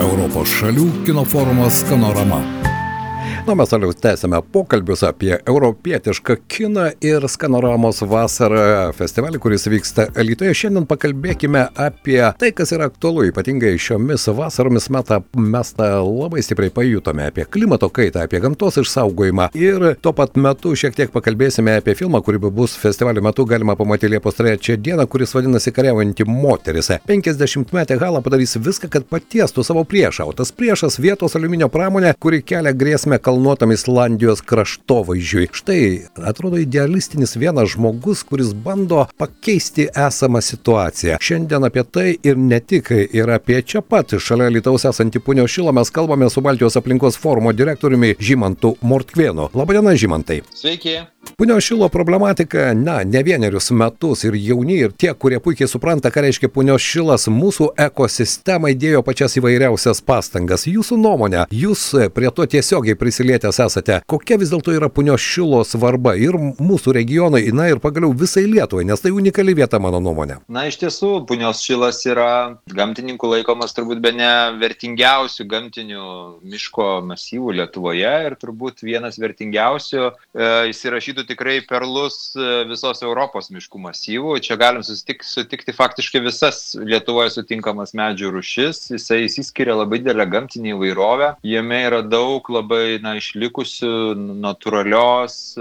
Europos šalių kino forumas Skanorama. Na, mes toliau tęsime pokalbius apie europietišką kiną ir Skanoramos vasarą festivalį, kuris vyksta Lietuvoje. Šiandien pakalbėkime apie tai, kas yra aktualu, ypatingai šiomis vasaromis metą mes tą labai stipriai pajutome apie klimato kaitą, apie gamtos išsaugojimą ir tuo pat metu šiek tiek pakalbėsime apie filmą, kurį bus festivalio metu galima pamatyti Liepos 3 dieną, kuris vadinasi Kariaujanti moteris. 50 metė Hala padarys viską, kad patiestų savo priešą, o tas priešas vietos aliuminio pramonė, kuri kelia grėsmę kalbą kalnuotam Islandijos kraštovaizdžiui. Štai atrodo idealistinis vienas žmogus, kuris bando pakeisti esamą situaciją. Šiandien apie tai ir ne tik, ir apie čia pat šalia Lietuvos esantį Punio Šilą mes kalbame su Baltijos aplinkos forumo direktoriumi Žymantu Mortkvienu. Labadiena, Žymantai. Sveiki. Punio šilo problematika, na, ne vienerius metus ir jauni, ir tie, kurie puikiai supranta, ką reiškia punio šilas, mūsų ekosistemai dėjo pačias įvairiausias pastangas. Jūsų nuomonė, jūs prie to tiesiogiai prisilietęs esate, kokia vis dėlto yra punio šilo svarba ir mūsų regionai, na ir pagaliau visai Lietuvai, nes tai unikali vieta mano nuomonė. Na, iš tiesų, punios šilas yra gamtininkų laikomas turbūt be ne vertingiausių gamtinių miško masyvų Lietuvoje ir turbūt vienas vertingiausių e, įsirašytų sudarytų tikrai perlus e, visos Europos miškų masyvų. Čia galim susitik, sutikti faktiškai visas Lietuvoje sutinkamas medžių rušis. Jisai įsiskiria labai didelę gamtinį įvairovę. Jame yra daug labai na, išlikusių natūralios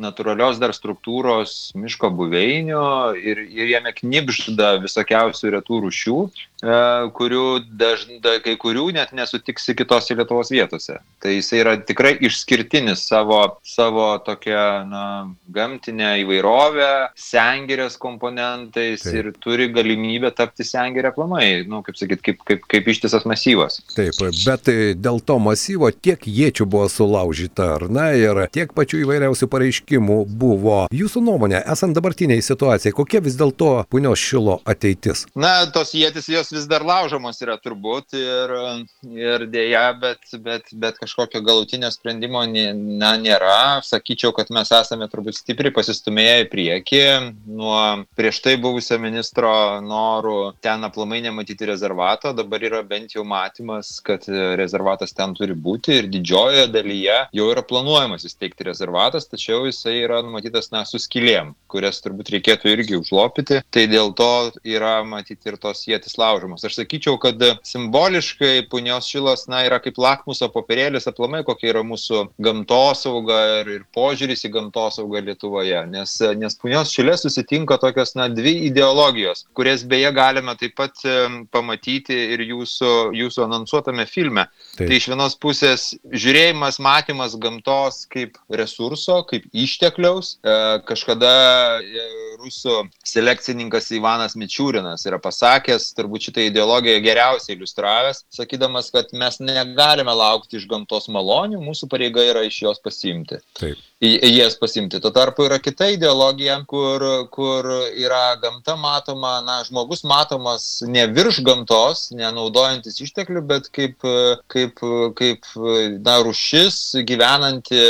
natūralios dar struktūros miško buveinių ir, ir jame knipžda visokiausių retų rušių. E, kurių dažnai, kai kurių net nesutiksi kitose Lietuvos vietose. Tai jisai yra tikrai išskirtinis savo, savo tokia na, gamtinė įvairovė, sengirės komponentais Taip. ir turi galimybę tapti sengirę plamai, nu, kaip sakyt, kaip, kaip, kaip ištisas masyvas. Taip, bet dėl to masyvo tiek jėčių buvo sulaužyta, ar ne, ir tiek pačių įvairiausių pareiškimų buvo. Jūsų nuomonė, esant dabartiniai situacijai, kokia vis dėlto punios šilo ateitis? Na, tos jėtis jos jos vis dar laužomos yra turbūt ir, ir dėja, bet, bet, bet kažkokio galutinio sprendimo na, nėra. Sakyčiau, kad mes esame turbūt stipriai pasistumėję į priekį nuo prieš tai buvusio ministro norų ten aplamai nematyti rezervato. Dabar yra bent jau matymas, kad rezervatas ten turi būti ir didžiojoje dalyje jau yra planuojamas įsteigti rezervatas, tačiau jisai yra numatytas, na, su skilėm, kurias turbūt reikėtų irgi užlopyti. Tai dėl to yra matyti ir tos jėtis laužomos laužomos. Aš sakyčiau, kad simboliškai punios šilas na, yra kaip lakmuso popierėlis aplamai, kokia yra mūsų gamtosauga ir, ir požiūris į gamtosaugą Lietuvoje. Nes, nes punios šilė susitinka tokios na, dvi ideologijos, kurias beje galime taip pat pamatyti ir jūsų, jūsų anonsuotame filme. Taip. Tai iš vienos pusės žiūrėjimas, matymas gamtos kaip resurso, kaip ištekliaus. E, kažkada e, rusų selekcininkas Ivanas Mičiūrinas yra pasakęs, turbūt šitą ideologiją geriausiai iliustravęs, sakydamas, kad mes negalime laukti iš gamtos malonių, mūsų pareiga yra iš jos pasimti. Taip. Į, į jas pasimti. Tuo tarpu yra kita ideologija, kur, kur yra gamta matoma, na, žmogus matomas ne virš gamtos, nenaudojantis išteklių, bet kaip, kaip, kaip na, rušis gyvenanti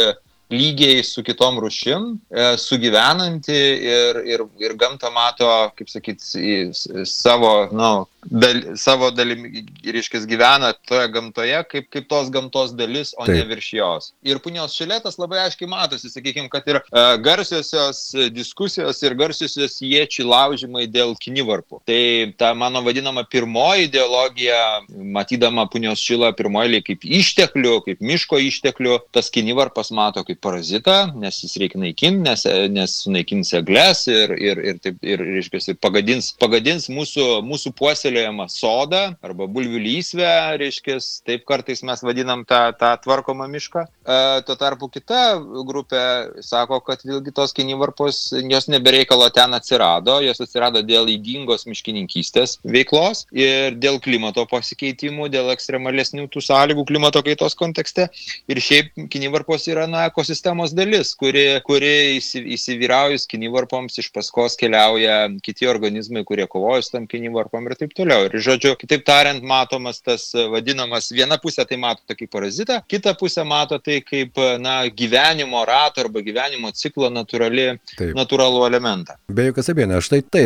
lygiai su kitom rušim, e, sugyvenanti ir, ir, ir gamtą mato, kaip sakyt, savo, na, nu, dal, savo dalimi, reiškia, gyvena toje gamtoje kaip, kaip tos gamtos dalis, o Taip. ne virš jos. Ir punios šiletas labai aiškiai matosi, sakykime, kad ir uh, garsiosios diskusijos ir garsiosios jiečių laužimai dėl kinivarpų. Tai ta mano vadinama pirmoji ideologija, matydama punios šilą pirmoji kaip išteklių, kaip miško išteklių, tas kinivarpas mato kaip parazitą, nes jis reikia naikinti, nes, nes sunaikins eglės ir, ir, ir, taip, ir, reiškia, pagadins, pagadins mūsų, mūsų puoselį puoselėjamą sodą arba bulvių lysvę, reiškia, taip kartais mes vadinam tą, tą tvarkomą mišką. E, tuo tarpu kita grupė sako, kad vėlgi tos kinivarpos, jos nebereikalo ten atsirado, jos atsirado dėl įdingos miškininkystės veiklos ir dėl klimato pasikeitimų, dėl ekstremalesnių tų sąlygų klimato kaitos kontekste. Ir šiaip kinivarpos yra na, ekosistemos dalis, kuri, kuri įsivyraujus kinivarpoms iš paskos keliauja kiti organizmai, kurie kovoja su tam kinivarpom ir taip toliau. Ir, žodžiu, kitaip tariant, matomas tas vadinamas, viena pusė tai mato tai kaip parazitą, kita pusė mato tai kaip, na, gyvenimo rato arba gyvenimo ciklo natūrali, natūralų elementą. Be jokios abejonės, štai tai,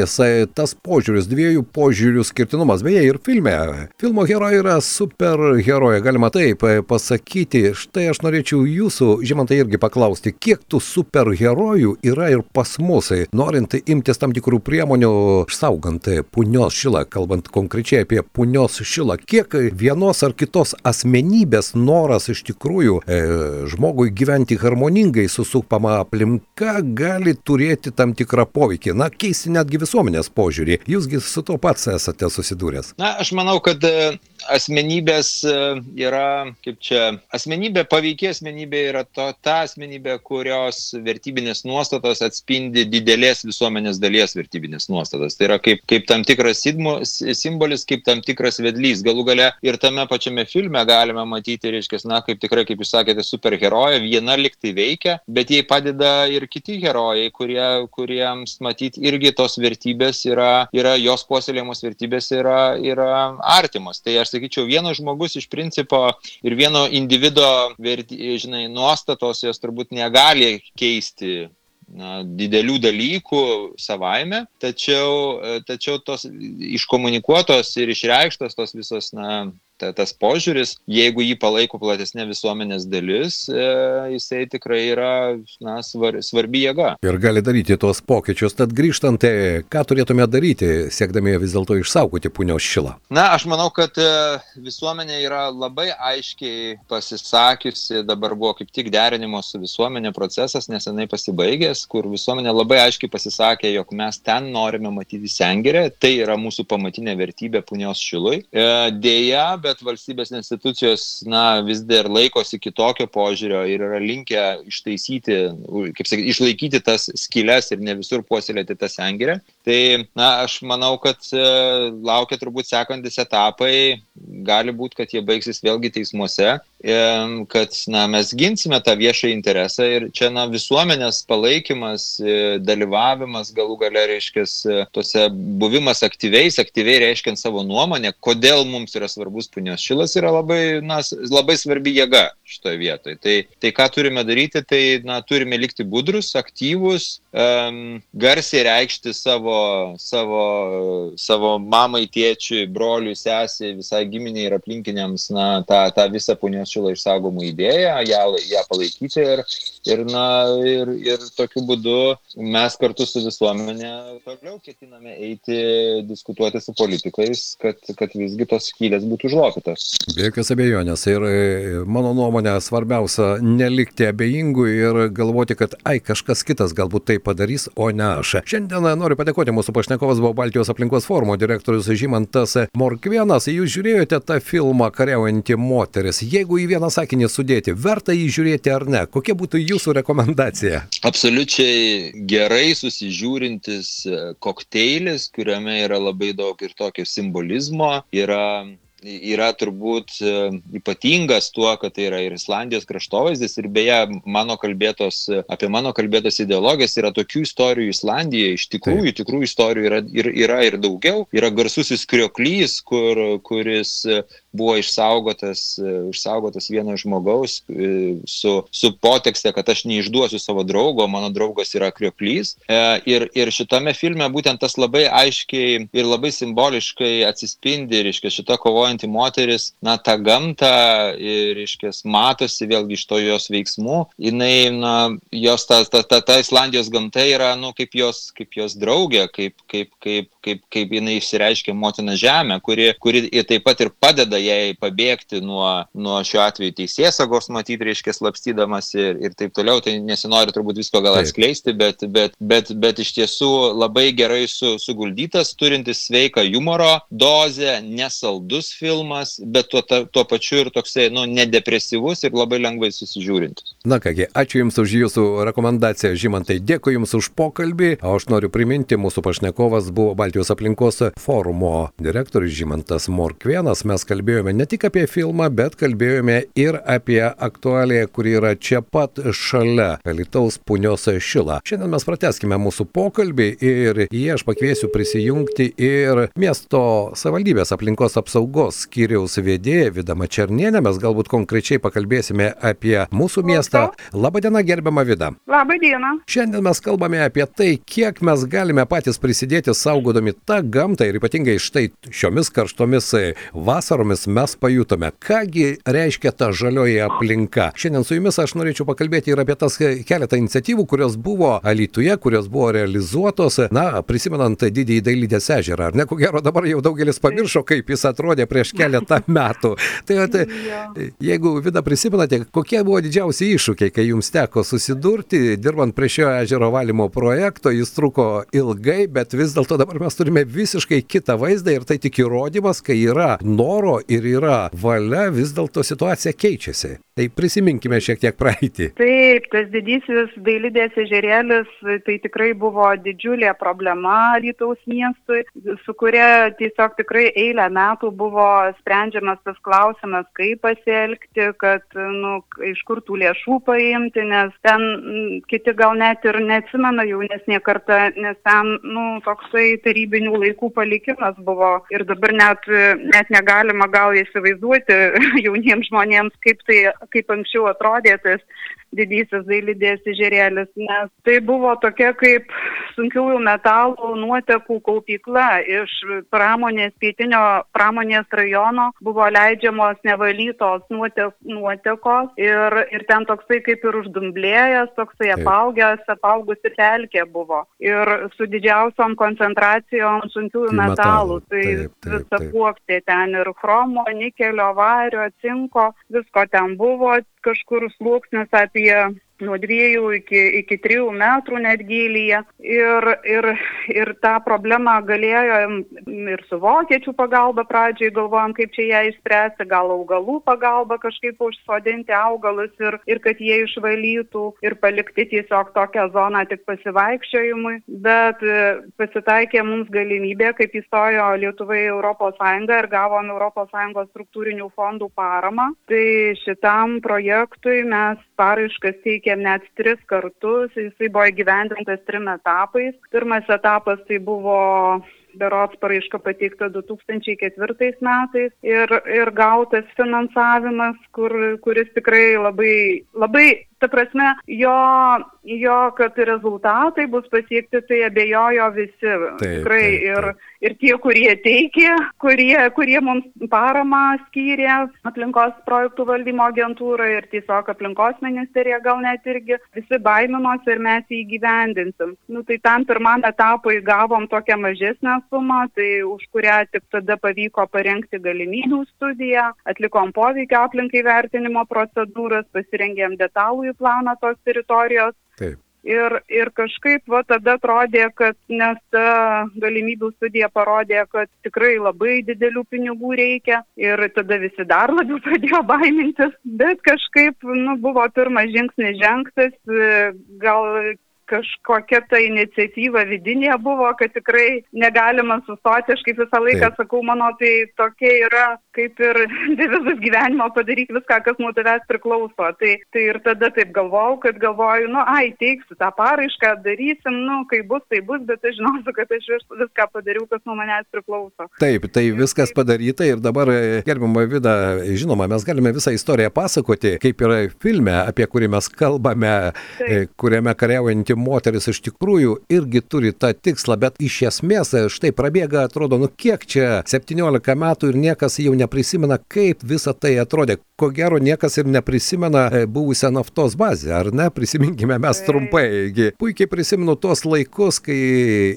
tas požiūris, dviejų požiūrių skirtinumas, beje, ir filme. Filmo herojai yra super herojai, galima taip pasakyti. Štai aš norėčiau jūsų, žymantai, irgi paklausti, kiek tų super herojų yra ir pas mus, norint imtis tam tikrų priemonių, saugant punios šilą, kalbant konkrečiai apie punios šilą, kiek vienos ar kitos asmenybės noras iš tikrųjų e, žmogui gyventi harmoningai su supama aplinka gali turėti tam tikrą poveikį, na, keisti netgi visuomenės požiūrį. Jūsgi su to pats esate susidūręs. Na, aš manau, kad e, asmenybės e, yra, kaip čia, asmenybė, paveikia asmenybė yra to, ta asmenybė, kurios vertybinės nuostatos atspindi didelės visuomenės dalies vertybinės nuostatas. Tai yra kaip, kaip tam tikras sidmo, simbolis, kaip tam tikras vedlys. Galų gale ir tame pačiame filme galime matyti, reiškia, na, kaip tikrai, kaip jūs sakėte, superherojė, viena liktai veikia, bet jai padeda ir kiti herojai, kurie, kuriems matyti irgi tos vertybės yra, yra jos puoselėjamos vertybės yra, yra artimos. Tai aš sakyčiau, vienas žmogus iš principo ir vieno individo, žinai, nuostatos jos turbūt negali keisti na, didelių dalykų savaime, tačiau, tačiau tos iškomunikuotos ir išreikštos tos visos na, ta, tas požiūris, jeigu jį palaiko platesnė visuomenės dalis, e, jisai tikrai yra na, svar, svarbi jėga. Ir gali daryti tuos pokyčius. Tad grįžtant, tai ką turėtume daryti, siekdami vis dėlto išsaugoti punios šilą? Na, aš manau, kad e, visuomenė yra labai aiškiai pasisakiusi, dabar buvo kaip tik derinimo su visuomenė procesas nesenai pasibaigęs, kur visuomenė labai aiškiai pasisakė, jog mes ten norime matyti sengirę, tai yra mūsų pamatinė vertybė punios šilui. E, Deja, bet valstybės institucijos, na, vis dar laikosi kitokio požiūrio ir yra linkę ištaisyti, kaip sakyti, išlaikyti tas skylės ir ne visur puoselėti tą sengirę. Tai, na, aš manau, kad e, laukia turbūt sekantis etapai, gali būti, kad jie baigsis vėlgi teismuose kad na, mes ginsime tą viešą interesą ir čia na, visuomenės palaikymas, e, dalyvavimas galų gale reiškia tose buvimas aktyviais, aktyviai reiškiant savo nuomonę, kodėl mums yra svarbus punios šilas, yra labai, na, labai svarbi jėga šitoje vietoje. Tai, tai ką turime daryti, tai na, turime likti budrus, aktyvus, um, garsiai reikšti savo, savo, savo mamai, tėčiui, broliui, sesiai, visai giminiai ir aplinkiniams na, tą, tą visą punios šilo išsaugomų idėją, ją, ją palaikyti ir, ir, na, ir, ir tokiu būdu mes kartu su visuomenė toliau ketiname eiti diskutuoti su politikais, kad, kad visgi tos skylės būtų užlopytos. Be jokios abejonės ir e, mano nuomonė svarbiausia nelikti abejingų ir galvoti, kad ai kažkas kitas galbūt tai padarys, o ne aš. Šiandien noriu padėkoti mūsų pašnekovas buvo Baltijos aplinkos forumo direktorius Žymantas Morkvienas. Jūs žiūrėjote tą filmą Kariaujanti moteris. Jeigu į vieną sakinį sudėti, verta jį žiūrėti ar ne? Kokia būtų jūsų rekomendacija? Absoliučiai gerai susižiūrintis e, kokteilis, kuriame yra labai daug ir tokio simbolizmo, yra yra turbūt e, ypatingas tuo, kad tai yra ir Islandijos kraštovaizdis ir beje, mano kalbėtos, apie mano kalbėtos ideologijas yra tokių istorijų Islandijoje, iš tikrųjų, Taip. tikrų istorijų yra ir, yra ir daugiau. Yra garsusis krioklys, kur, kuris buvo išsaugotas, išsaugotas vieno žmogaus e, su, su potekste, kad aš neišduosiu savo draugo, mano draugas yra krioklys. E, ir, ir šitame filme būtent tas labai aiškiai ir labai simboliškai atsispindi, reiškia, šita kovojanti moteris, na, tą gamtą, reiškia, matosi vėlgi iš to jos veiksmų, jinai, na, jos ta, ta, ta, ta Islandijos gamta yra, nu, kaip jos, kaip jos draugė, kaip, kaip, kaip, kaip, kaip jinai išsireiškia motina žemė, kuri, kuri taip pat ir padeda jai pabėgti nuo, nuo šiuo atveju teisėsagos, matyti, reiškia, slapstydamas ir, ir taip toliau. Tai nesinori turbūt visko gal atskleisti, bet, bet, bet, bet iš tiesų labai gerai su, suguldytas, turintis sveiką humoro dozę, nesaldus filmas, bet tuo, ta, tuo pačiu ir toksai, nu, nedepresyvus ir labai lengvai susižiūrintis. Na kągi, ačiū Jums už Jūsų rekomendaciją, Žymantai, dėkui Jums už pokalbį, o aš noriu priminti, mūsų pašnekovas buvo Baltijos aplinkos forumo direktorius Žymantas Morkvienas, mes kalbėjome kalbėjome ne tik apie filmą, bet kalbėjome ir apie aktualiją, kuri yra čia pat šalia Alitaus punios šilą. Šiandien mes prateskime mūsų pokalbį ir jį aš pakviesiu prisijungti ir miesto savivaldybės aplinkos apsaugos skyriaus vedėją Vidamą Černienę. Mes galbūt konkrečiai pakalbėsime apie mūsų miestą. Labadiena, gerbiama Vida. Labadiena. Šiandien mes kalbame apie tai, kiek mes galime patys prisidėti saugodami tą gamtą ir ypatingai štai šiomis karštomis vasaromis mes pajutome, kągi reiškia ta žalioji aplinka. Šiandien su jumis aš norėčiau pakalbėti ir apie tas keletą iniciatyvų, kurios buvo Alytuje, kurios buvo realizuotos, na, prisimenant didįjį Dailydės ežerą. Ar ne, ko gero dabar jau daugelis pamiršo, kaip jis atrodė prieš keletą metų. Tai at, jeigu Vida prisimenate, kokie buvo didžiausi iššūkiai, kai jums teko susidurti, dirbant prie šio ežero valymo projekto, jis truko ilgai, bet vis dėlto dabar mes turime visiškai kitą vaizdą ir tai tik įrodymas, kai yra noro ir yra valia, vis dėlto situacija keičiasi. Tai prisiminkime šiek tiek praeitį. Taip, tas didysis dailidės ežerėlis tai tikrai buvo didžiulė problema Lietuvos miestui, su kuria tiesiog tikrai eilę metų buvo sprendžiamas tas klausimas, kaip pasielgti, kad, nu, iš kur tų lėšų paimti, nes ten kiti gal net ir neatsimena jaunesnė karta, nes ten, nu, toksai tarybinių laikų palikimas buvo ir dabar net, net negalima gal įsivaizduoti jauniems žmonėms, kaip tai kaip anksčiau atrodė tas didysis dailidės ežerėlis, nes tai buvo tokia kaip sunkiųjų metalų nuotekų kaupykla iš pramonės, pietinio pramonės rajono. Buvo leidžiamos nevalytos nuotek, nuotekos ir, ir ten toksai kaip ir uždumblėjęs, toksai apaugęs, apaugusi pelkė buvo. Ir su didžiausiom koncentracijom sunkiųjų tai metalų, tai visa puoktė ten ir chromo, nikelio, vario, cinko, visko ten buvo. Kažkur sluoksnis apie Yeah. Nuo dviejų iki, iki trijų metrų net gilyje. Ir, ir, ir tą problemą galėjom ir su vokiečių pagalba pradžiai galvojom, kaip čia ją išspręsti, gal augalų pagalba kažkaip užsodinti augalus ir, ir kad jie išvalytų ir palikti tiesiog tokią zoną tik pasivaikščiojimui. Bet e, pasitaikė mums galimybė, kaip įstojo Lietuvai Europos Sąjunga ir gavom Europos Sąjungos struktūrinių fondų paramą. Tai šitam projektui mes paraiškas teikėme pateikėm net tris kartus, jisai buvo įgyvendintas trim etapais. Pirmas etapas tai buvo berots paraiška pateikta 2004 metais ir, ir gautas finansavimas, kur, kuris tikrai labai, labai ta prasme, jo, jo, kad rezultatai bus pasiekti, tai abejojo visi. Taip, Tikrai taip, taip. Ir, ir tie, kurie teikė, kurie, kurie mums paramą skyrė aplinkos projektų valdymo agentūra ir tiesiog aplinkos ministerija gal net irgi visi baiminosi ir mes jį gyvendinsim. Nu, tai tam pirmam etapui gavom tokią mažesnę sumą, tai už kurią tik tada pavyko parengti galimybių studiją, atlikom poveikio aplinkai vertinimo procedūras, pasirengėm detalų į planą tos teritorijos. Taip. Ir, ir kažkaip va tada atrodė, kad nes ta galimybių studija parodė, kad tikrai labai didelių pinigų reikia ir tada visi dar labiau pradėjo baimintis, bet kažkaip nu, buvo pirmas žingsnis žengtas, gal kažkokia ta iniciatyva vidinė buvo, kad tikrai negalima sustoti. Aš kaip visą laiką Taip. sakau, mano tai tokia yra kaip ir devizas gyvenimo padaryti viską, kas nuo tavęs priklauso. Tai, tai ir tada taip galvojau, kad galvoju, nu, ai, teiksiu tą paraišką, darysim, nu, kai bus, tai bus, bet aš žinosiu, kad aš viską padariau, kas nuo manęs priklauso. Taip, tai viskas padaryta ir dabar, gerbama Vida, žinoma, mes galime visą istoriją pasakoti, kaip yra filme, apie kurį mes kalbame, Taip. kuriame kariaujantį pati moteris iš tikrųjų irgi turi tą tikslą, bet iš esmės štai prabėga, atrodo, nu kiek čia 17 metų ir niekas jau neprisimena, kaip visa tai atrodė. Ko gero, niekas ir neprisimena e, buvusią naftos bazę, ar ne? Prisiminkime mes trumpai. Puikiai prisimenu tos laikus, kai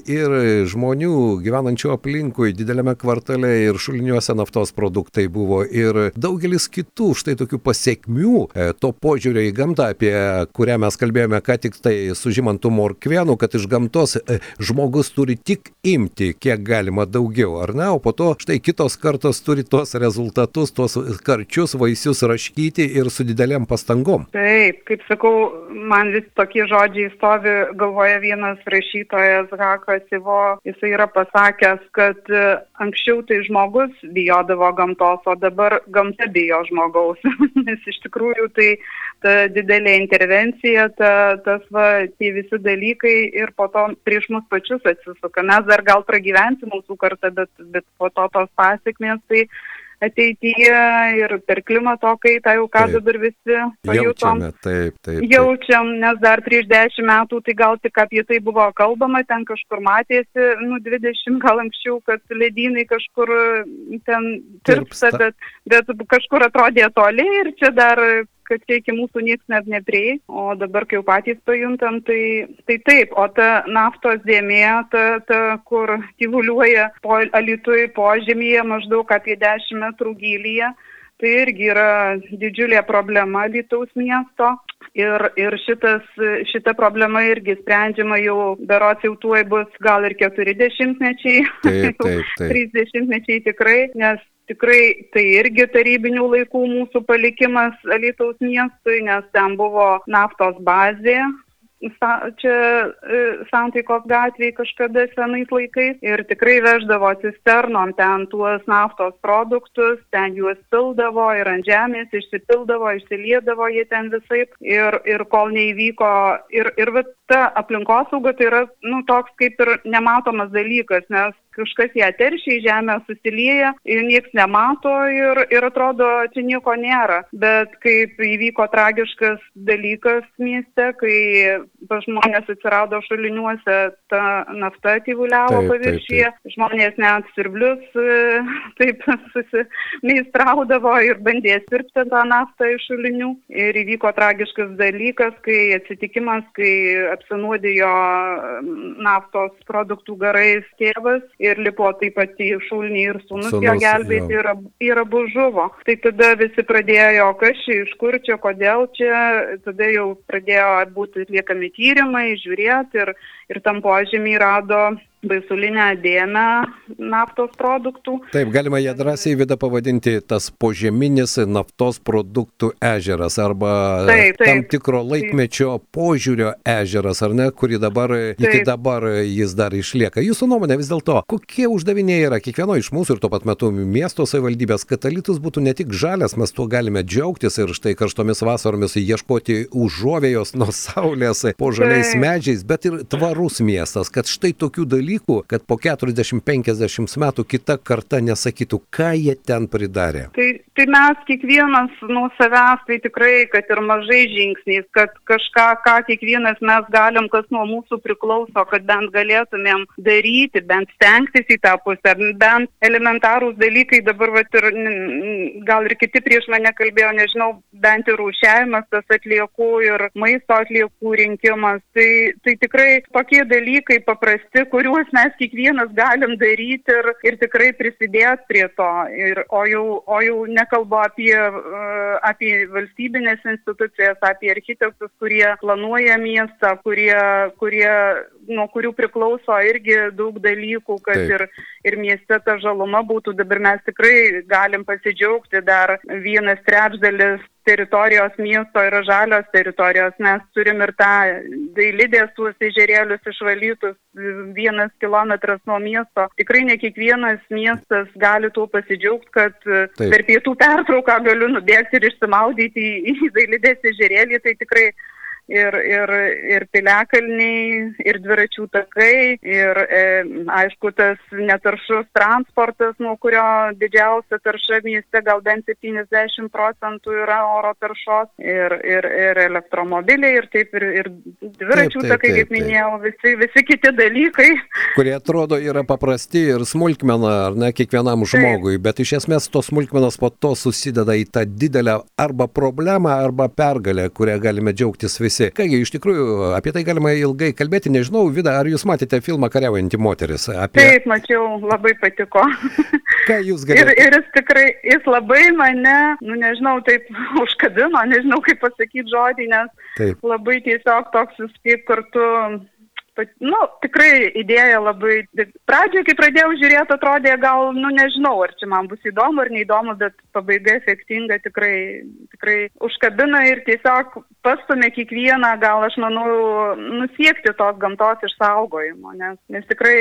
ir žmonių gyvenančių aplinkui dideliame kvartale ir šuliniuose naftos produktai buvo ir daugelis kitų štai tokių pasiekmių e, to požiūrio į gamtą, apie kurią mes kalbėjome ką tik tai su Žymantu Morkvienu, kad iš gamtos e, žmogus turi tik imti kiek galima daugiau, ar ne, o po to štai kitos kartos turi tuos rezultatus, tuos karčius vaisius dalykus raškyti ir su didelėm pastangom. Taip, kaip sakau, man vis tokie žodžiai stovi galvoje vienas rašytojas Hakas Ivo, jisai yra pasakęs, kad e, anksčiau tai žmogus bijodavo gamtos, o dabar gamta bijo žmogaus. Nes iš tikrųjų tai ta didelė intervencija, ta, tas va, tie visi dalykai ir po to prieš mus pačius atsisuka. Mes dar gal pragyvensim mūsų kartą, bet, bet po to tos pasiekmės, tai ateityje ir per klimato kaitą jau ką taip. dabar visi pajutom. Jaučiame, taip, taip, taip. Jaučiam, nes dar prieš dešimt metų tai gal tik apie tai buvo kalbama, ten kažkur matėsi, nu 20 gal anksčiau, kad ledynai kažkur ten tirpsta, bet, bet kažkur atrodė toli ir čia dar kad čia iki mūsų niekas net neprieis, o dabar, kai jau patys pajuntam, tai, tai taip, o ta naftos dėmė, ta, ta kur gyvuliuoja po alitui požemyje maždaug apie 10 metrų gilyje, tai irgi yra didžiulė problema Lietuvos miesto. Ir, ir šitas, šita problema irgi sprendžiama jau, berots jau tuoj bus gal ir keturi dešimtmečiai, taip, taip, taip. trys dešimtmečiai tikrai, nes tikrai tai irgi tarybinių laikų mūsų palikimas Alytaus miestui, nes ten buvo naftos bazė, čia e, Santaikos gatvėje kažkada senais laikais. Ir tikrai veždavo cisternom ten tuos naftos produktus, ten juos pildavo ir ant žemės išsipildavo, išsiliedavo jie ten visaip. Ir, ir kol neįvyko ir, ir ta aplinkosauga tai yra nu, toks kaip ir nematomas dalykas, nes kažkas ją teršia į žemę, susilieja ir niekas nemato ir, ir atrodo, čia nieko nėra. Bet kaip įvyko tragiškas dalykas mieste, kai žmonės atsirado šaliniuose ta nafta tyvuliavo paviršyje, žmonės net sirblius e, taip susimeistraudavo ir bandė sirpti tą naftą iš šalinių. Ir įvyko tragiškas dalykas, kai atsitikimas, kai apsinuodijo naftos produktų garais tėvas ir lipo taip pat į šulnį ir sunus jo gelbėti ir, ir abu žuvo. Tai tada visi pradėjo, kas čia, iš kur čia, kodėl čia, tada jau pradėjo būti atliekami tyrimai, žiūrėti ir, ir tam požymį rado baisulinę dėmę naftos produktų. Taip, galima ją drąsiai vidą pavadinti tas požeminis naftos produktų ežeras arba taip, taip, tam tikro laikmečio taip. požiūrio ežeras, ar ne, kurį dabar, taip. iki dabar jis dar išlieka. Jūsų nuomonė vis dėlto, kokie uždaviniai yra kiekvieno iš mūsų ir tuo pat metu miesto savivaldybės, kad alytus būtų ne tik žalias, mes tuo galime džiaugtis ir štai karštomis vasaromis ieškoti užuovėjos nuo saulės po žaliais taip. medžiais, bet ir tvarus miestas, kad štai tokių dalykų dalykų, kad po 40-50 metų kita karta nesakytų, ką jie ten pridarė? Tai, tai mes kiekvienas nuo savęs, tai tikrai, kad ir mažai žingsniais, kad kažką, ką kiekvienas mes galim, kas nuo mūsų priklauso, kad bent galėtumėm daryti, bent stengtis į tą pusę, bent elementarūs dalykai dabar, vat, ir, gal ir kiti prieš mane kalbėjo, nežinau, bent ir rūšiavimas tas atliekų ir maisto atliekų rinkimas. Tai, tai tikrai tokie dalykai paprasti, kuriuos kuriuos mes kiekvienas galim daryti ir, ir tikrai prisidėti prie to. Ir, o, jau, o jau nekalbu apie, uh, apie valstybinės institucijas, apie architektus, kurie planuoja miestą, kurie, kurie, nuo kurių priklauso irgi daug dalykų, kad Taip. ir, ir mieste ta žaluma būtų. Dabar mes tikrai galim pasidžiaugti dar vienas trečdalis teritorijos miesto yra žalios teritorijos. Mes turim ir tą dailidės tuos ežerėlius išvalytus vienas kilometras nuo miesto. Tikrai ne kiekvienas miestas gali tuo pasidžiaugti, kad Taip. per pietų pertrauką galiu nubėgti ir išsimaudyti į, dailidės ežerėlį. Tai tikrai ir, ir, ir piliakalniai, ir dviračių takai, ir e, aišku tas netaršus transportas, nuo kurio didžiausia tarša mieste gal bent 70 procentų yra oro taršos, ir, ir, ir elektromobiliai, ir taip, ir, ir dviračių taip, taip, takai, kaip minėjau, visi, visi kiti dalykai. Kurie atrodo yra paprasti ir smulkmena, ar ne, kiekvienam žmogui, taip. bet iš esmės tos smulkmenos po to susideda į tą didelę arba problemą, arba pergalę, kurią galime džiaugtis visi visi. Kągi, iš tikrųjų, apie tai galima ilgai kalbėti. Nežinau, Vida, ar jūs matėte filmą Kariaujanti moteris? Apie... Taip, mačiau, labai patiko. Ką jūs galite? Ir, ir jis tikrai, jis labai mane, nu nežinau, taip užkabino, nežinau kaip pasakyti žodį, nes taip. labai tiesiog toks jis kaip kartu nu, tikrai idėja labai, pradžioje, kai pradėjau žiūrėti, atrodė gal, nu nežinau, ar čia man bus įdomu ar neįdomu, bet pabaiga efektinga tikrai, tikrai užkabina ir tiesiog pastumė kiekvieną, gal aš manau, nusiekti tos gamtos išsaugojimo, nes, nes tikrai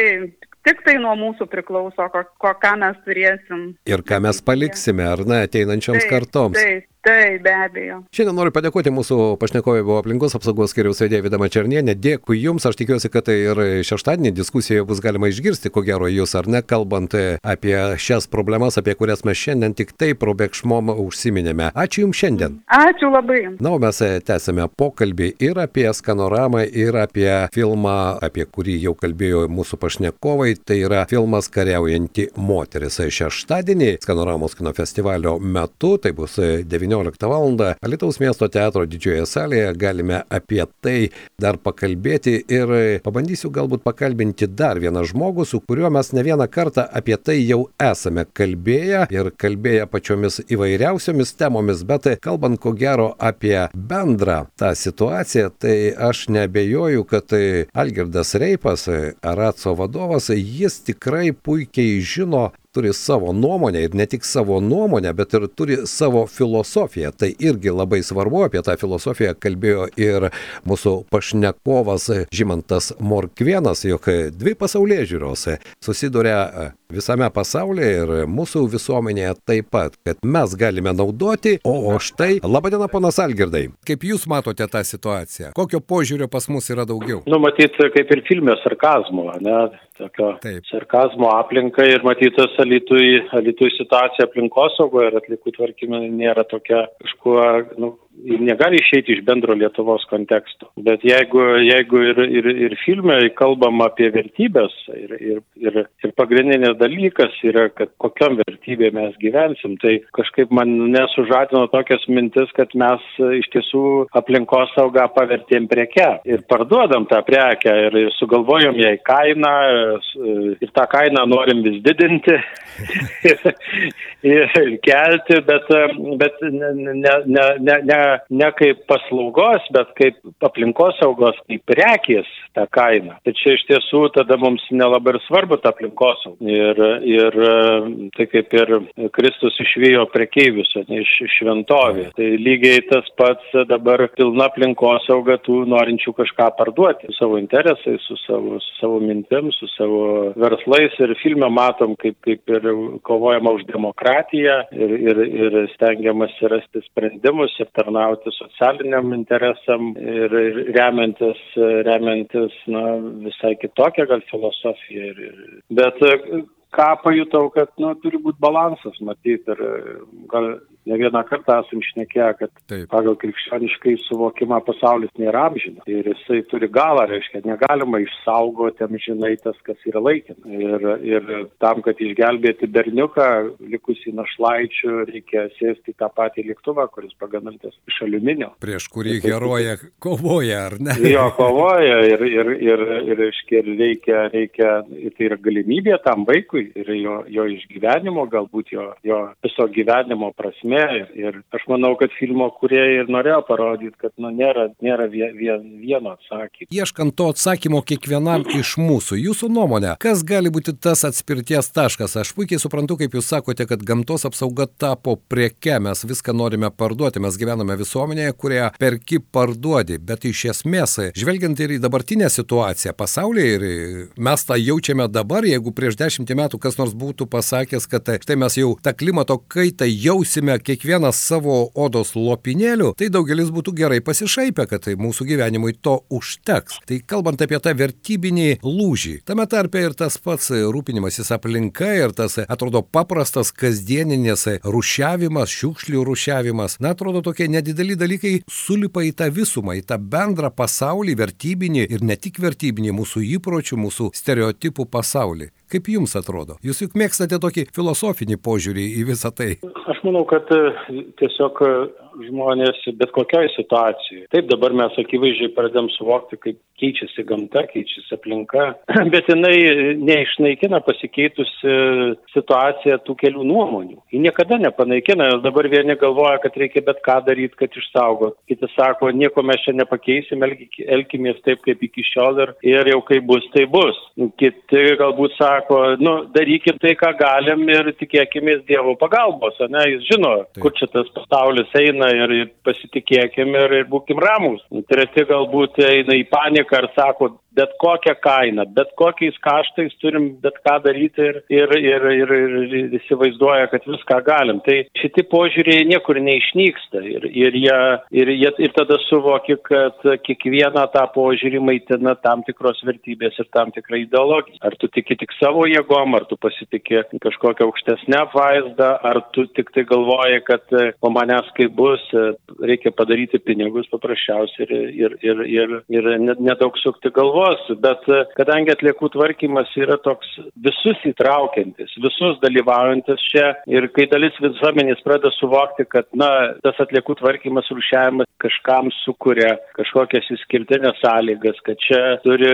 tik tai nuo mūsų priklauso, ko, ko, ką mes turėsim. Ir ką mes paliksime, ar ne, ateinančioms taip, kartoms. Taip, Taip, be abejo. Šiandien noriu padėkoti mūsų pašnekovė buvo aplinkos apsaugos skiriaus vedėja Vidama Černienė. Dėkui Jums, aš tikiuosi, kad tai ir šeštadienį diskusijoje bus galima išgirsti, ko gero Jūs ar ne, kalbant apie šias problemas, apie kurias mes šiandien tik taip probėgšmom užsiminėme. Ačiū Jums šiandien. Ačiū labai. Na, o mes tęsime pokalbį ir apie skanoramą, ir apie filmą, apie kurį jau kalbėjo mūsų pašnekovai. Tai yra filmas Kariaujanti moteris. Šeštadienį Skanoramos kino festivalio metu, tai bus 19 19 val. Alitaus miesto teatro didžiojoje salėje galime apie tai dar pakalbėti ir pabandysiu galbūt pakalbinti dar vieną žmogų, su kuriuo mes ne vieną kartą apie tai jau esame kalbėję ir kalbėję pačiomis įvairiausiomis temomis, bet kalbant ko gero apie bendrą tą situaciją, tai aš nebejoju, kad Algirdas Reipas, Aratso vadovas, jis tikrai puikiai žino turi savo nuomonę ir ne tik savo nuomonę, bet ir turi savo filosofiją. Tai irgi labai svarbu, apie tą filosofiją kalbėjo ir mūsų pašnekovas Žymantas Morkvienas, jog dvi pasaulyje žiūros susiduria visame pasaulyje ir mūsų visuomenėje taip pat, kad mes galime naudoti, o, o štai, laba diena, ponas Algirdai, kaip jūs matote tą situaciją, kokio požiūrio pas mus yra daugiau? Nu, matyt, kaip ir filmė sarkazmo, ne, tokio taip. sarkazmo aplinka ir matytas alitui, alitui situacija aplinkosaugoje ir atlikų tvarkymai nėra tokia kažkuo, nu, negali išeiti iš bendro Lietuvos konteksto. Bet jeigu, jeigu ir, ir, ir filme kalbam apie vertybės ir, ir, ir, ir pagrindinis dalykas yra, kad kokiam vertybė mes gyvensim, tai kažkaip man nesužadino tokias mintis, kad mes iš tiesų aplinkos saugą pavertėm preke ir parduodam tą prekę ir sugalvojom jai kainą ir tą kainą norim vis didinti ir, ir kelti, bet, bet ne, ne, ne, ne, ne kaip paslaugos, bet kaip aplinkosaugos, kaip prekės tą kainą. Čia iš tiesų tada mums nelabai ir svarbu ta aplinkosauga. Ir, ir tai kaip ir Kristus išvijo prekeivius, ne iš šventovė. Tai lygiai tas pats dabar pilna aplinkosauga tų norinčių kažką parduoti su savo interesais, su savo, su savo mintim, su savo verslais. Ir filme matom, kaip, kaip ir kovojama už demokratiją ir, ir, ir stengiamasi rasti sprendimus ir tarnauti tarnauti socialiniam interesam ir, ir remiantis, remiantis na, visai kitokią gal filosofiją. Ir, ir, bet ką pajutau, kad nu, turi būti balansas, matyti, ir gal ne vieną kartą esam šnekėję, kad Taip. pagal krikščioniškai suvokimą pasaulis nėra amžinas ir jisai turi galą, reiškia, negalima išsaugoti amžinai tas, kas yra laikina. Ir, ir tam, kad išgelbėti berniuką, likusį našlaičių, reikia sėsti tą patį lėktuvą, kuris pagamintas iš aliuminio. Prieš kurį heroja kovoja, ar ne? Jo, kovoja ir, ir, ir, ir, reiškia, ir reikia, reikia, ir tai yra galimybė tam vaikui ir jo, jo išgyvenimo, galbūt jo, jo viso gyvenimo prasme. Ir, ir aš manau, kad filmo kurie ir norėjo parodyti, kad nu, nėra, nėra vien, vien, vieno atsakymo. Ieškant to atsakymo kiekvienam iš mūsų, jūsų nuomonė, kas gali būti tas atspirties taškas? Aš puikiai suprantu, kaip jūs sakote, kad gamtos apsauga tapo prieke, mes viską norime parduoti, mes gyvename visuomenėje, kurie perki parduodi, bet iš esmės, žvelgiant ir į dabartinę situaciją pasaulyje, ir mes tą jaučiame dabar, jeigu prieš dešimtį metų kas nors būtų pasakęs, kad štai mes jau tą klimato kaitą jausime kiekvienas savo odos lopinėlių, tai daugelis būtų gerai pasišaipę, kad tai mūsų gyvenimui to užteks. Tai kalbant apie tą vertybinį lūžį, tame tarpe ir tas pats rūpinimasis aplinka ir tas atrodo paprastas kasdieninis rušiavimas, šiukšlių rušiavimas, na atrodo tokie nedideli dalykai sulipa į tą visumą, į tą bendrą pasaulį, vertybinį ir ne tik vertybinį mūsų įpročių, mūsų stereotipų pasaulį. Kaip jums atrodo? Jūs juk mėgstate tokį filosofinį požiūrį į visą tai. Aš manau, kad e, tiesiog e, žmonės bet kokioje situacijoje. Taip dabar mes akivaizdžiai pradėm suvokti, kaip keičiasi gamta, keičiasi aplinka, bet jinai neišnaikina pasikeitusi situacija tų kelių nuomonių. Ji niekada nepanaikina, nes dabar vieni galvoja, kad reikia bet ką daryti, kad išsaugot. Kiti sako, nieko mes čia nepakeisim, elkimės taip, kaip iki šiol ir, ir jau kaip bus, tai bus. Kiti galbūt sako, nu, darykim tai, ką galim ir tikėkime Dievo pagalbos, ne, jis žino, taip. kur čia tas pasaulis eina ir, ir pasitikėkim ir, ir būkim ramus. Treti galbūt eina į paniką ir sako, bet kokią kainą, bet kokiais kaštais turim bet ką daryti ir, ir, ir, ir, ir, įsivaizduoja, kad viską galim. Tai šitie požiūriai niekur neišnyksta ir, ir, jie, ir, jie, ir tada suvoki, kad kiekvieną tą požiūrį maitina tam tikros vertybės ir tam tikra ideologija. Ar tu tiki tik savo jėgom, ar tu pasitikė kažkokią aukštesnę vaizdą, ar tu tik tai galvoji, kad po manęs kaip bus, reikia padaryti pinigus paprasčiausiai ir, ir, ir, ir, ir nedaug sukti galvo veiklos, bet e, kadangi atliekų tvarkymas yra toks visus įtraukiantis, visus dalyvaujantis čia ir kai dalis visuomenės pradeda suvokti, kad, na, tas atliekų tvarkymas, rušiavimas kažkam sukuria kažkokias išskirtinės sąlygas, kad čia turi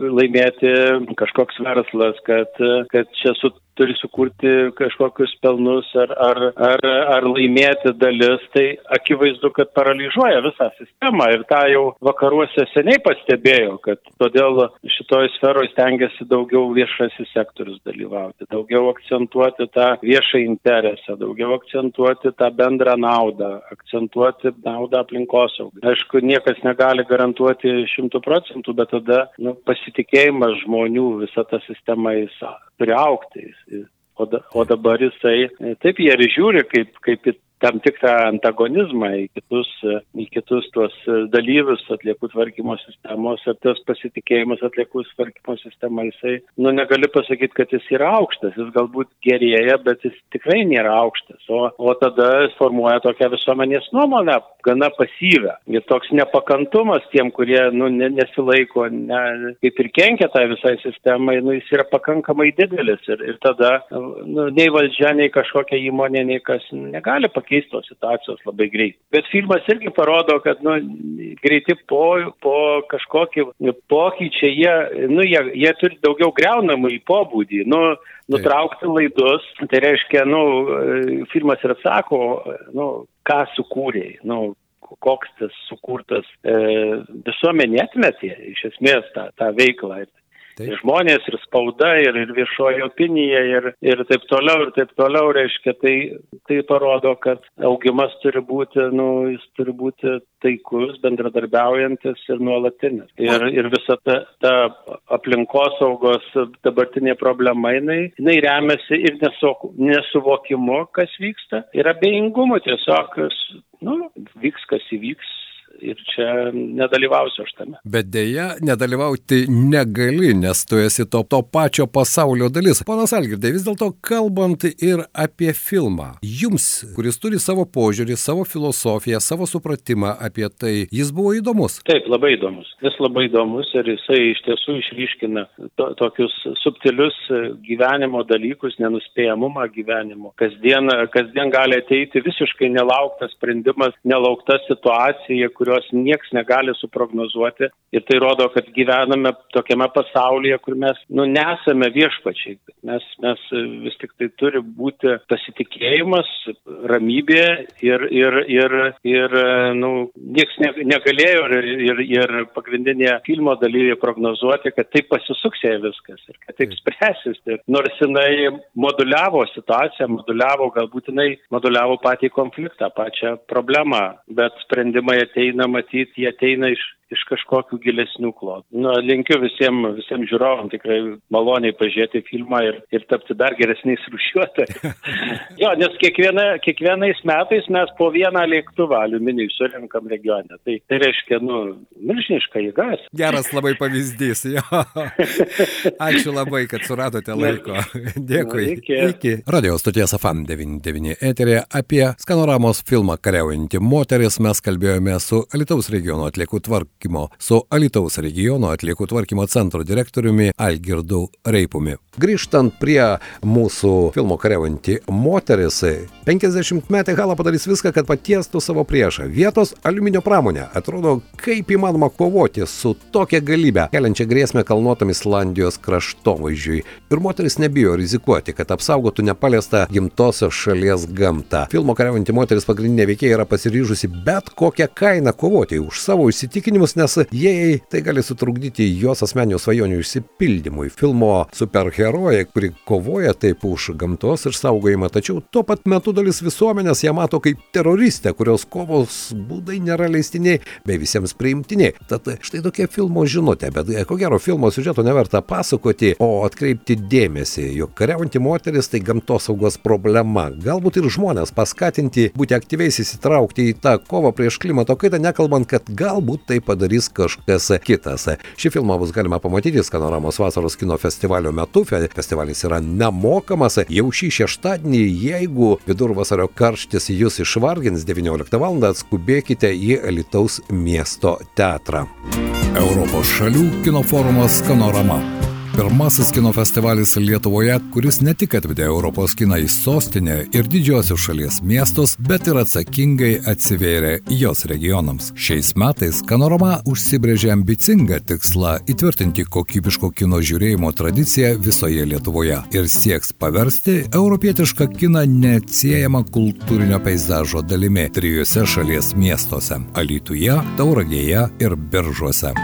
laimėti kažkoks verslas, kad, kad čia su turi sukurti kažkokius pelnus ar, ar, ar, ar laimėti dalis, tai akivaizdu, kad paralyžiuoja visą sistemą ir tą jau vakaruose seniai pastebėjo, kad todėl šitoje sferoje stengiasi daugiau viešasis sektorius dalyvauti, daugiau akcentuoti tą viešą interesą, daugiau akcentuoti tą bendrą naudą, akcentuoti naudą aplinkosaugai. Aišku, niekas negali garantuoti šimtų procentų, bet tada nu, pasitikėjimas žmonių visą tą sistemą jis turi aukti. O, da, o dabar jisai, taip jie ir žiūri kaip, kaip į tam tikrą antagonizmą į kitus, į kitus tuos dalyvius atliekų tvarkymo sistemos ir tas pasitikėjimas atliekų tvarkymo sistema, jisai, nu, negali pasakyti, kad jis yra aukštas, jis galbūt gerėja, bet jis tikrai nėra aukštas, o, o tada formuoja tokią visuomenės nuomonę, gana pasyvę. Ir toks nepakantumas tiem, kurie, nu, nesilaiko, ne, kaip ir kenkia tai visai sistemai, nu, jis yra pakankamai didelis. Ir, ir tada, nu, nei valdžia, nei kažkokia įmonė, nei kas negali pakeisti pakeisti tos situacijos labai greit. Bet filmas irgi parodo, kad nu, greiti po, po kažkokį pokyčiai, jie, nu, jie, jie turi daugiau greunamą į pobūdį. Nu, nutraukti laidus, tai reiškia, nu, filmas ir atsako, nu, ką sukūrėjai, nu, koks tas sukurtas e, visuomenė atmetė iš esmės tą, tą veiklą. Taip. Žmonės, ir spauda, ir, ir viešoji opinija, ir, ir taip toliau, ir taip toliau, reiškia, tai, tai parodo, kad augimas turi būti, nu, jis turi būti taikus, bendradarbiaujantis ir nuolatinis. Ir, ir visa ta, ta aplinkosaugos dabartinė problema, jinai, jinai remiasi ir nesu, nesuvokimu, kas vyksta, ir abejingumu tiesiog, nu, vyks, kas įvyks ir čia nedalyvausiu aš tame. Bet dėja, nedalyvauti negali, nes tu esi to, to pačio pasaulio dalis. Ponas Algirdai, vis dėlto kalbant ir apie filmą, jums, kuris turi savo požiūrį, savo filosofiją, savo supratimą apie tai, jis buvo įdomus. Taip, labai įdomus. Jis labai įdomus ir jisai iš tiesų išryškina to, tokius subtilius gyvenimo dalykus, nenuspėjamumą gyvenimo. Kasdien, kasdien gali ateiti visiškai nelauktas sprendimas, nelaukta situacija, kur kurios nieks negali suprognozuoti. Ir tai rodo, kad gyvename tokiame pasaulyje, kur mes nu, nesame viešpačiai. Mes, mes vis tik tai turi būti pasitikėjimas, ramybė ir, ir, ir, ir nu, nieks ne, negalėjo ir, ir, ir pagrindinė filmo dalyvė prognozuoti, kad taip pasisuks jai viskas ir kad taip spręsis. Ir nors jinai moduliavo situaciją, moduliavo, galbūt jinai moduliavo patį konfliktą, pačią problemą, bet sprendimai ateina ateina matyti, jie ateina iš, iš kažkokių gilesnių klodų. Nu, linkiu visiems visiem žiūrovam tikrai maloniai pažiūrėti filmą ir, ir tapti dar geresniais rušiuotojais. jo, nes kiekviena, kiekvienais metais mes po vieną lėktuvą aliuminijų surinkam regione. Tai, tai reiškia, nu, milžiniška jėgas. Geras labai pavyzdys, jo. Ačiū labai, kad suradote laiko. Dėkui. Nu, iki. iki. Radio stoties AFAM 99 eterė apie skanoramos filmą Kariaujanti moteris mes kalbėjome su Alitaus regiono atliekų tvark tvarkymo su Alitaus regiono atliekų tvarkymo centro direktoriumi Algirdu Reipumi. Grįžtant prie mūsų filmo kariaujanti moteris, 50 metė Hala padarys viską, kad patiestų savo priešą. Vietos aliuminio pramonė. Atrodo, kaip įmanoma kovoti su tokia galybė, keliančia grėsmę kalnuotam Islandijos kraštovaizdžiui. Ir moteris nebijo rizikuoti, kad apsaugotų nepaliestą gimtosios šalies gamtą. Filmo kariaujanti moteris pagrindinė veikėja yra pasiryžusi bet kokią kainą kovoti už savo įsitikinimus, nes jei tai gali sutrukdyti jos asmeninių svajonių išsipildymui. Filmo superherojai kuri kovoja taip už gamtos išsaugojimą, tačiau tuo pat metu dalis visuomenės ją mato kaip teroristę, kurios kovos būdai nėra leistiniai bei visiems priimtiniai. Tad štai tokia filmo žinutė, bet ko gero filmo siužeto neverta pasakoti, o atkreipti dėmesį, jog kariaujanti moteris tai gamtosaugos problema. Galbūt ir žmonės paskatinti būti aktyviais įsitraukti į tą kovą prieš klimato kaitą, nekalbant, kad galbūt tai padarys kažkas kitas. Šį filmą bus galima pamatyti Skanoramos vasaros kino festivalio metu festivalis yra nemokamas jau šį šeštadienį, jeigu vidurvasario karštis jūs išvargins 19 val. atskubėkite į Alitaus miesto teatrą. Europos šalių kino forumas Skanorama pirmasis kino festivalis Lietuvoje, kuris ne tik atvedė Europos kiną į sostinę ir didžiosius šalies miestus, bet ir atsakingai atsivėrė jos regionams. Šiais metais Kanorama užsibrėžė ambicingą tikslą įtvirtinti kokybiško kino žiūrėjimo tradiciją visoje Lietuvoje ir sieks paversti europietišką kiną neatsiejama kultūrinio peizažo dalimi trijose šalies miestuose - Alytuje, Tauragėje ir Biržuose.